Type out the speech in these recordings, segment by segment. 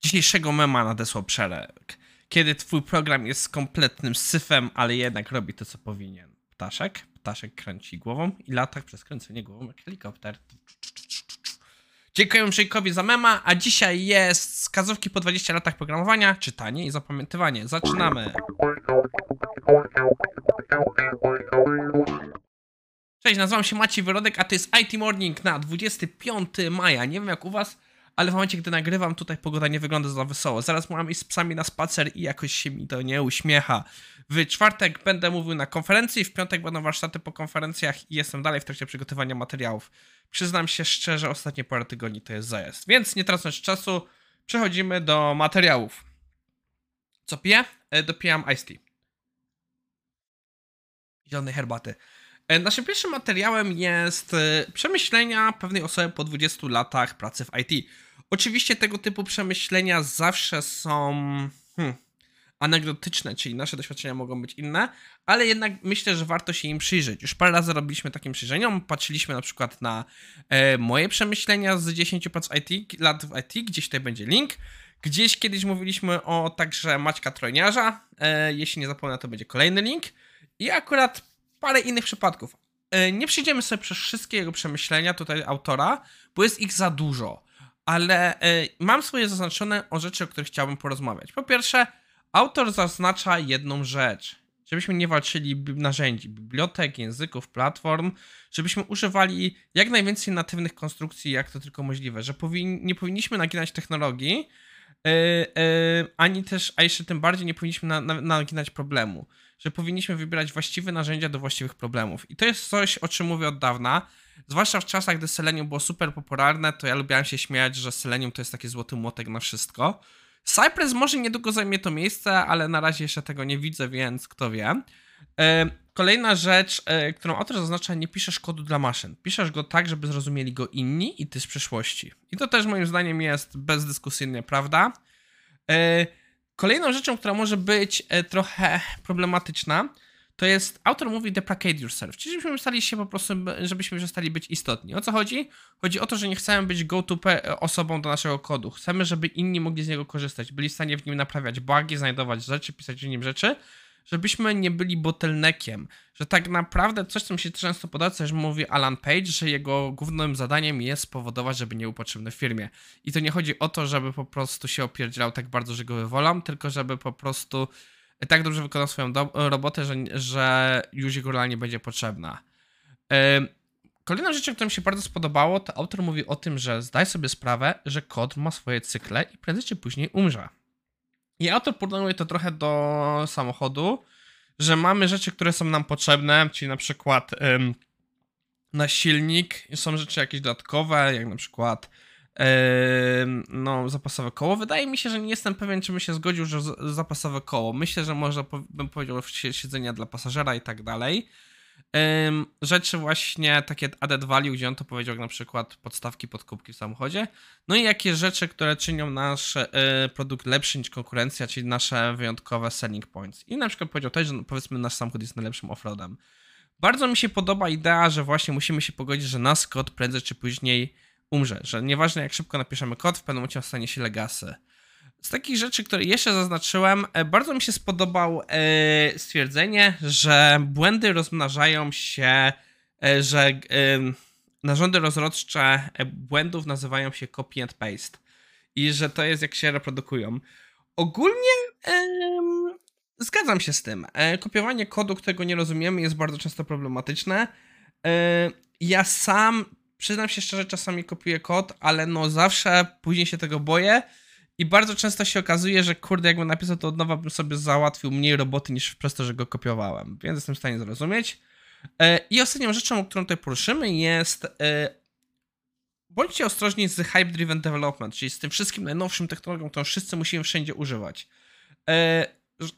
Dzisiejszego mema nadesłał Przerek. Kiedy twój program jest kompletnym syfem, ale jednak robi to, co powinien. Ptaszek, ptaszek kręci głową i lata przez kręcenie głową jak helikopter. Dziękuję Przejkowi za mema, a dzisiaj jest wskazówki po 20 latach programowania, czytanie i zapamiętywanie. Zaczynamy. Cześć, nazywam się Maciej Wyrodek, a to jest IT Morning na 25 maja. Nie wiem jak u was, ale w momencie, gdy nagrywam, tutaj pogoda nie wygląda za wesoło. Zaraz mam iść z psami na spacer i jakoś się mi to nie uśmiecha. W czwartek będę mówił na konferencji, w piątek będą warsztaty po konferencjach i jestem dalej w trakcie przygotowania materiałów. Przyznam się szczerze, ostatnie parę tygodni to jest zajazd. Więc nie tracąc czasu, przechodzimy do materiałów. Co piję? E, Dopijam iced tea. Zielonej herbaty. E, Naszym pierwszym materiałem jest e, przemyślenia pewnej osoby po 20 latach pracy w IT. Oczywiście tego typu przemyślenia zawsze są hmm, anegdotyczne, czyli nasze doświadczenia mogą być inne, ale jednak myślę, że warto się im przyjrzeć. Już parę razy robiliśmy takim przyjrzeniom, patrzyliśmy na przykład na e, moje przemyślenia z 10 prac IT, lat w IT, gdzieś tutaj będzie link. Gdzieś kiedyś mówiliśmy o także Maćka Trojniarza, e, jeśli nie zapomnę, to będzie kolejny link. I akurat parę innych przypadków. E, Nie przyjdziemy sobie przez wszystkie jego przemyślenia tutaj autora, bo jest ich za dużo, ale e, mam swoje zaznaczone o rzeczy, o których chciałbym porozmawiać. Po pierwsze, autor zaznacza jedną rzecz. Żebyśmy nie walczyli narzędzi, bibliotek, języków, platform, żebyśmy używali jak najwięcej natywnych konstrukcji, jak to tylko możliwe, że powin- nie powinniśmy naginać technologii, e, e, ani też, a jeszcze tym bardziej nie powinniśmy na- na- naginać problemu że powinniśmy wybierać właściwe narzędzia do właściwych problemów. I to jest coś, o czym mówię od dawna. Zwłaszcza w czasach, gdy Selenium było super popularne, to ja lubiłem się śmiać, że Selenium to jest taki złoty młotek na wszystko. Cypress może niedługo zajmie to miejsce, ale na razie jeszcze tego nie widzę, więc kto wie. E, Kolejna rzecz, e, którą autor zaznacza, nie piszesz kodu dla maszyn. Piszesz go tak, żeby zrozumieli go inni i ty z przyszłości. I to też moim zdaniem jest bezdyskusyjnie prawda. E, Kolejną rzeczą, która może być e, trochę problematyczna, to jest, autor mówi deprecate yourself, czyli żebyśmy stali się po prostu, żebyśmy przestali być istotni. O co chodzi? Chodzi o to, że nie chcemy być go-to pe- osobą do naszego kodu. Chcemy, żeby inni mogli z niego korzystać, byli w stanie w nim naprawiać bugi, znajdować rzeczy, pisać w nim rzeczy, żebyśmy nie byli bottleneckiem. Że tak naprawdę coś, co mi się często podoba, już mówi Alan Page, że jego głównym zadaniem jest spowodować, żeby nie był potrzebny w firmie. I to nie chodzi o to, żeby po prostu się opierdzielał tak bardzo, że go wywolą, tylko żeby po prostu tak dobrze wykonał swoją robotę, że, że już jego realnie będzie potrzebna. Ym, Kolejną rzeczą, która mi się bardzo spodobało, to autor mówi o tym, że zdaj sobie sprawę, że kod ma swoje cykle i prędzej czy później umrze. I autor porównuje to trochę do samochodu, że mamy rzeczy, które są nam potrzebne, czyli na przykład ym, na silnik są rzeczy jakieś dodatkowe, jak na przykład no, zapasowe koło. Wydaje mi się, że nie jestem pewien, czy bym się zgodził, że zapasowe koło. Myślę, że można bym powiedział si- siedzenia dla pasażera i tak dalej. Rzeczy właśnie takie added value, gdzie on to powiedział, na przykład podstawki, podkupki w samochodzie. No i jakie rzeczy, które czynią nasz y, produkt lepszy niż konkurencja, czyli nasze wyjątkowe selling points. I na przykład powiedział też, że no, powiedzmy nasz samochód jest najlepszym offroadem. Bardzo mi się podoba idea, że właśnie musimy się pogodzić, że nasz kod prędzej czy później umrze, że nieważne jak szybko napiszemy kod, w pewnym momencie stanie się legacy. Z takich rzeczy, które jeszcze zaznaczyłem, e, bardzo mi się spodobał e, stwierdzenie, że błędy rozmnażają się, e, że narządy rozrodcze błędów nazywają się copy and paste i że to jest jak się reprodukują. Ogólnie em, zgadzam się z tym. Kopiowanie kodu, którego nie rozumiemy, jest bardzo często problematyczne. Ja sam, przyznam się szczerze, czasami kopiuję kod, ale no zawsze później się tego boję. I bardzo często się okazuje, że kurde, jakbym napisał to od nowa, bym sobie załatwił mniej roboty niż przez to, że go kopiowałem. Więc jestem w stanie zrozumieć. E, I ostatnią rzeczą, którą tutaj poruszymy, jest. e, Bądźcie ostrożni z hype-driven development, czyli z tym wszystkim najnowszym technologią, którą wszyscy musimy wszędzie używać. E,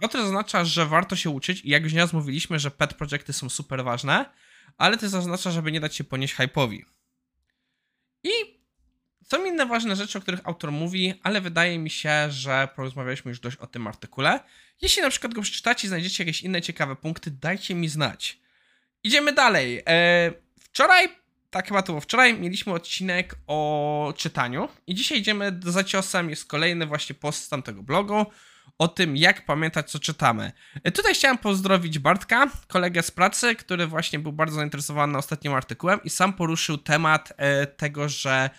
O to oznacza, że warto się uczyć i jak już nieraz mówiliśmy, że pet projekty są super ważne, ale to oznacza, żeby nie dać się ponieść hype'owi. I są inne ważne rzeczy, o których autor mówi, ale wydaje mi się, że porozmawialiśmy już dość o tym artykule. Jeśli na przykład go przeczytacie i znajdziecie jakieś inne ciekawe punkty, dajcie mi znać. Idziemy dalej. E, wczoraj tak chyba to było wczoraj, mieliśmy odcinek o czytaniu i dzisiaj idziemy za ciosem, jest kolejny właśnie post z tamtego blogu o tym, jak pamiętać, co czytamy. E, tutaj chciałem pozdrowić Bartka, kolegę z pracy, który właśnie był bardzo zainteresowany ostatnim artykułem i sam poruszył temat e, tego, że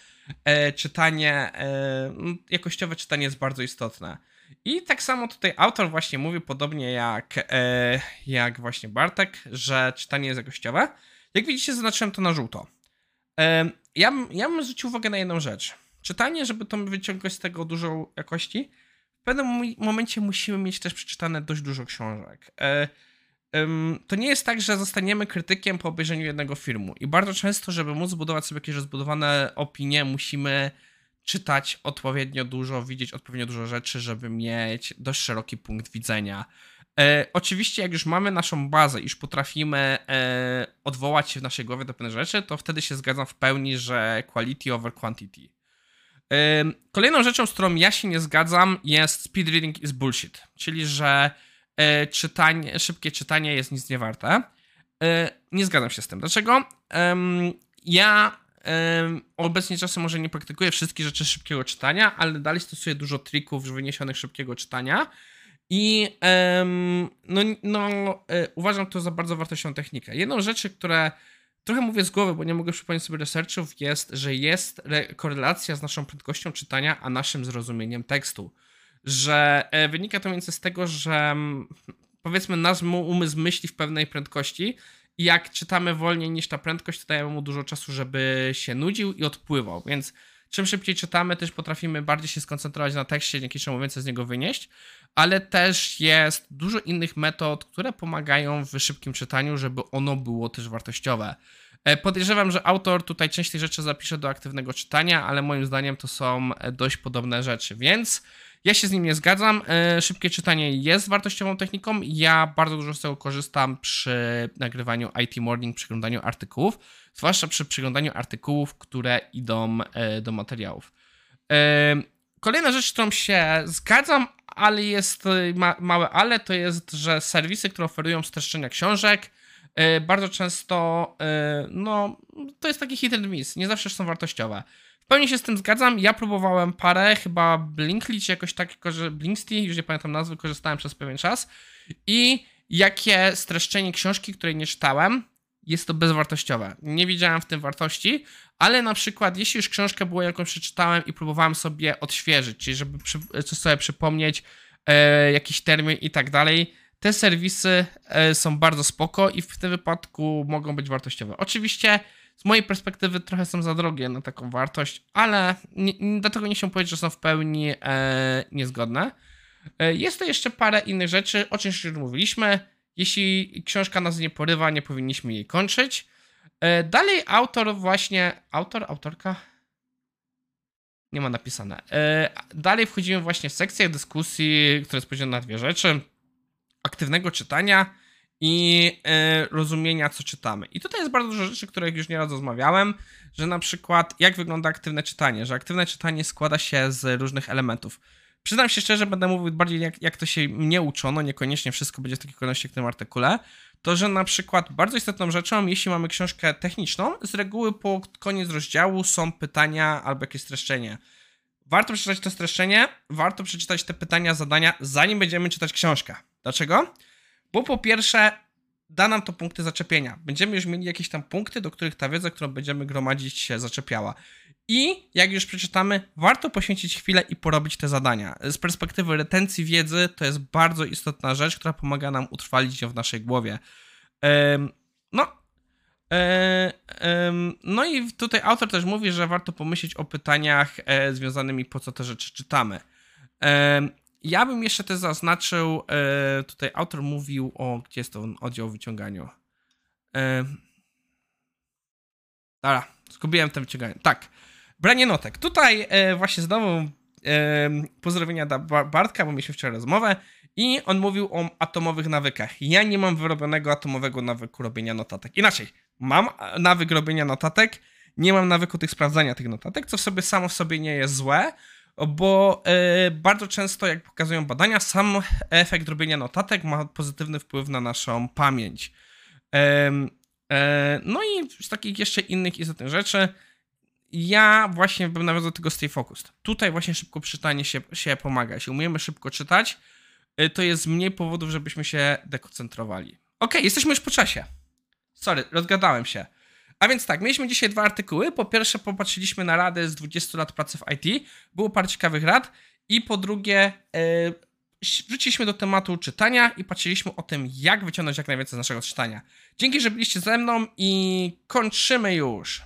czytanie, e, jakościowe czytanie jest bardzo istotne. I tak samo tutaj autor właśnie mówi, podobnie jak, e, jak właśnie Bartek, że czytanie jest jakościowe. Jak widzicie, zaznaczyłem to na żółto. E, ja, ja bym zwrócił uwagę na jedną rzecz. Czytanie, żeby to wyciągać z tego dużą jakości, w pewnym momencie musimy mieć też przeczytane dość dużo książek. To nie jest tak, że zostaniemy krytykiem po obejrzeniu jednego filmu. I bardzo często, żeby móc zbudować sobie jakieś rozbudowane opinie, musimy czytać odpowiednio dużo, widzieć odpowiednio dużo rzeczy, żeby mieć dość szeroki punkt widzenia. E, oczywiście, jak już mamy naszą bazę, już potrafimy e, odwołać się w naszej głowie do pewnych rzeczy, to wtedy się zgadzam w pełni, że quality over quantity. E, kolejną rzeczą, z którą ja się nie zgadzam, jest speed reading is bullshit, czyli że czytanie, szybkie czytanie jest nic nie warte. E, nie zgadzam się z tym. Dlaczego? ja obecnie czasem może nie praktykuję wszystkich rzeczy szybkiego czytania, ale dalej stosuję dużo trików wyniesionych szybkiego czytania. I no, no, e, uważam to za bardzo wartościową technikę. Jedną rzeczy, które trochę mówię z głowy, bo nie mogę przypomnieć sobie researchów, jest, że jest korelacja z naszą prędkością czytania, a naszym zrozumieniem tekstu. Że e, wynika to między z tego, że powiedzmy nasz umysł myśli w pewnej prędkości, i jak czytamy wolniej niż ta prędkość, to dajemy mu dużo czasu, żeby się nudził i odpływał. Więc czym szybciej czytamy, też potrafimy bardziej się skoncentrować na tekście, dzięki czemu więcej z niego wynieść. Ale też jest dużo innych metod, które pomagają w szybkim czytaniu, żeby ono było też wartościowe. E, podejrzewam, że autor tutaj część tych rzeczy zapisze do aktywnego czytania, ale moim zdaniem to są e, dość podobne rzeczy, więc ja się z nim nie zgadzam. E, szybkie czytanie jest wartościową techniką. Ja bardzo dużo z tego korzystam przy nagrywaniu IT Morning, przeglądaniu artykułów, zwłaszcza przy przeglądaniu artykułów, które idą e, do materiałów. E, kolejna rzecz, z którą się zgadzam, ale jest ma małe ale, to jest, że serwisy, które oferują streszczenia książek, bardzo często, no, to jest taki hit and miss, nie zawsze są wartościowe pełni się z tym zgadzam. Ja próbowałem parę, chyba Blinkly czy jakoś tak, że Blinksty, już nie pamiętam nazwy, korzystałem przez pewien czas. I jakie streszczenie książki, której nie czytałem, jest to bezwartościowe. Nie widziałem w tym wartości, ale na przykład, jeśli już książkę było jakąś przeczytałem i próbowałem sobie odświeżyć, czyli żeby przy, sobie przypomnieć, e, jakiś termin i tak dalej, te serwisy e, są bardzo spoko i w tym wypadku mogą być wartościowe. Oczywiście z mojej perspektywy trochę są za drogie na taką wartość, ale nie, dlatego nie się powiedzieć, że są w pełni e, niezgodne. E, jest to jeszcze parę innych rzeczy, o czym już mówiliśmy. Jeśli książka nas nie porywa, nie powinniśmy jej kończyć. E, dalej autor właśnie, autor, autorka? Nie ma napisane. E, dalej wchodzimy właśnie w sekcję dyskusji, która jest podzielona na dwie rzeczy. Aktywnego czytania i y, rozumienia, co czytamy. I tutaj jest bardzo dużo rzeczy, których już nieraz rozmawiałem, że na przykład jak wygląda aktywne czytanie, że aktywne czytanie składa się z różnych elementów. Przyznam się szczerze, będę mówił bardziej jak, jak to się mnie uczono, niekoniecznie wszystko będzie w takiej kolejności jak w tym artykule, to że na przykład bardzo istotną rzeczą, jeśli mamy książkę techniczną, z reguły po koniec rozdziału są pytania albo jakieś streszczenie. Warto przeczytać to streszczenie, warto przeczytać te pytania, zadania, zanim będziemy czytać książkę. Dlaczego? Bo po pierwsze, da nam to punkty zaczepienia. Będziemy już mieli jakieś tam punkty, do których ta wiedza, którą będziemy gromadzić, się zaczepiała. I jak już przeczytamy, warto poświęcić chwilę i porobić te zadania. Z perspektywy retencji wiedzy to jest bardzo istotna rzecz, która pomaga nam utrwalić ją w naszej głowie. no. E, no i tutaj autor też mówi, że warto pomyśleć o pytaniach e, związanymi po co te rzeczy czytamy. Ja bym jeszcze też zaznaczył, e, tutaj autor mówił o, gdzie jest to oddział w wyciąganiu. E, dobra, zgubiłem ten wyciąganie. Tak, branie notek. Tutaj e, właśnie znowu pozdrowienia dla Bartka, bo mieliśmy wczoraj rozmowę i on mówił o atomowych nawykach. Ja nie mam wyrobionego atomowego nawyku robienia notatek. Inaczej, mam nawyk robienia notatek, nie mam nawyku tych sprawdzania tych notatek, co w sobie samo w sobie nie jest złe, bo e, bardzo często, jak pokazują badania, sam efekt robienia notatek ma pozytywny wpływ na naszą pamięć. E, no i z takich jeszcze innych istotnych rzeczy, ja właśnie bym nawiązał tego Stay Focused. Tutaj właśnie szybko czytanie się, się pomaga. Jeśli umiemy szybko czytać, y, to jest mniej powodów, żebyśmy się dekoncentrowali. Ok, jesteśmy już po czasie. Sorry, rozgadałem się. A więc tak, mieliśmy dzisiaj dwa artykuły. Po pierwsze, popatrzyliśmy na radę z 20 lat pracy w IT. Było parę ciekawych rad. I po drugie, yy, wróciliśmy do tematu czytania i patrzyliśmy o tym, jak wyciągnąć jak najwięcej z naszego czytania. Dzięki, że byliście ze mną i kończymy już.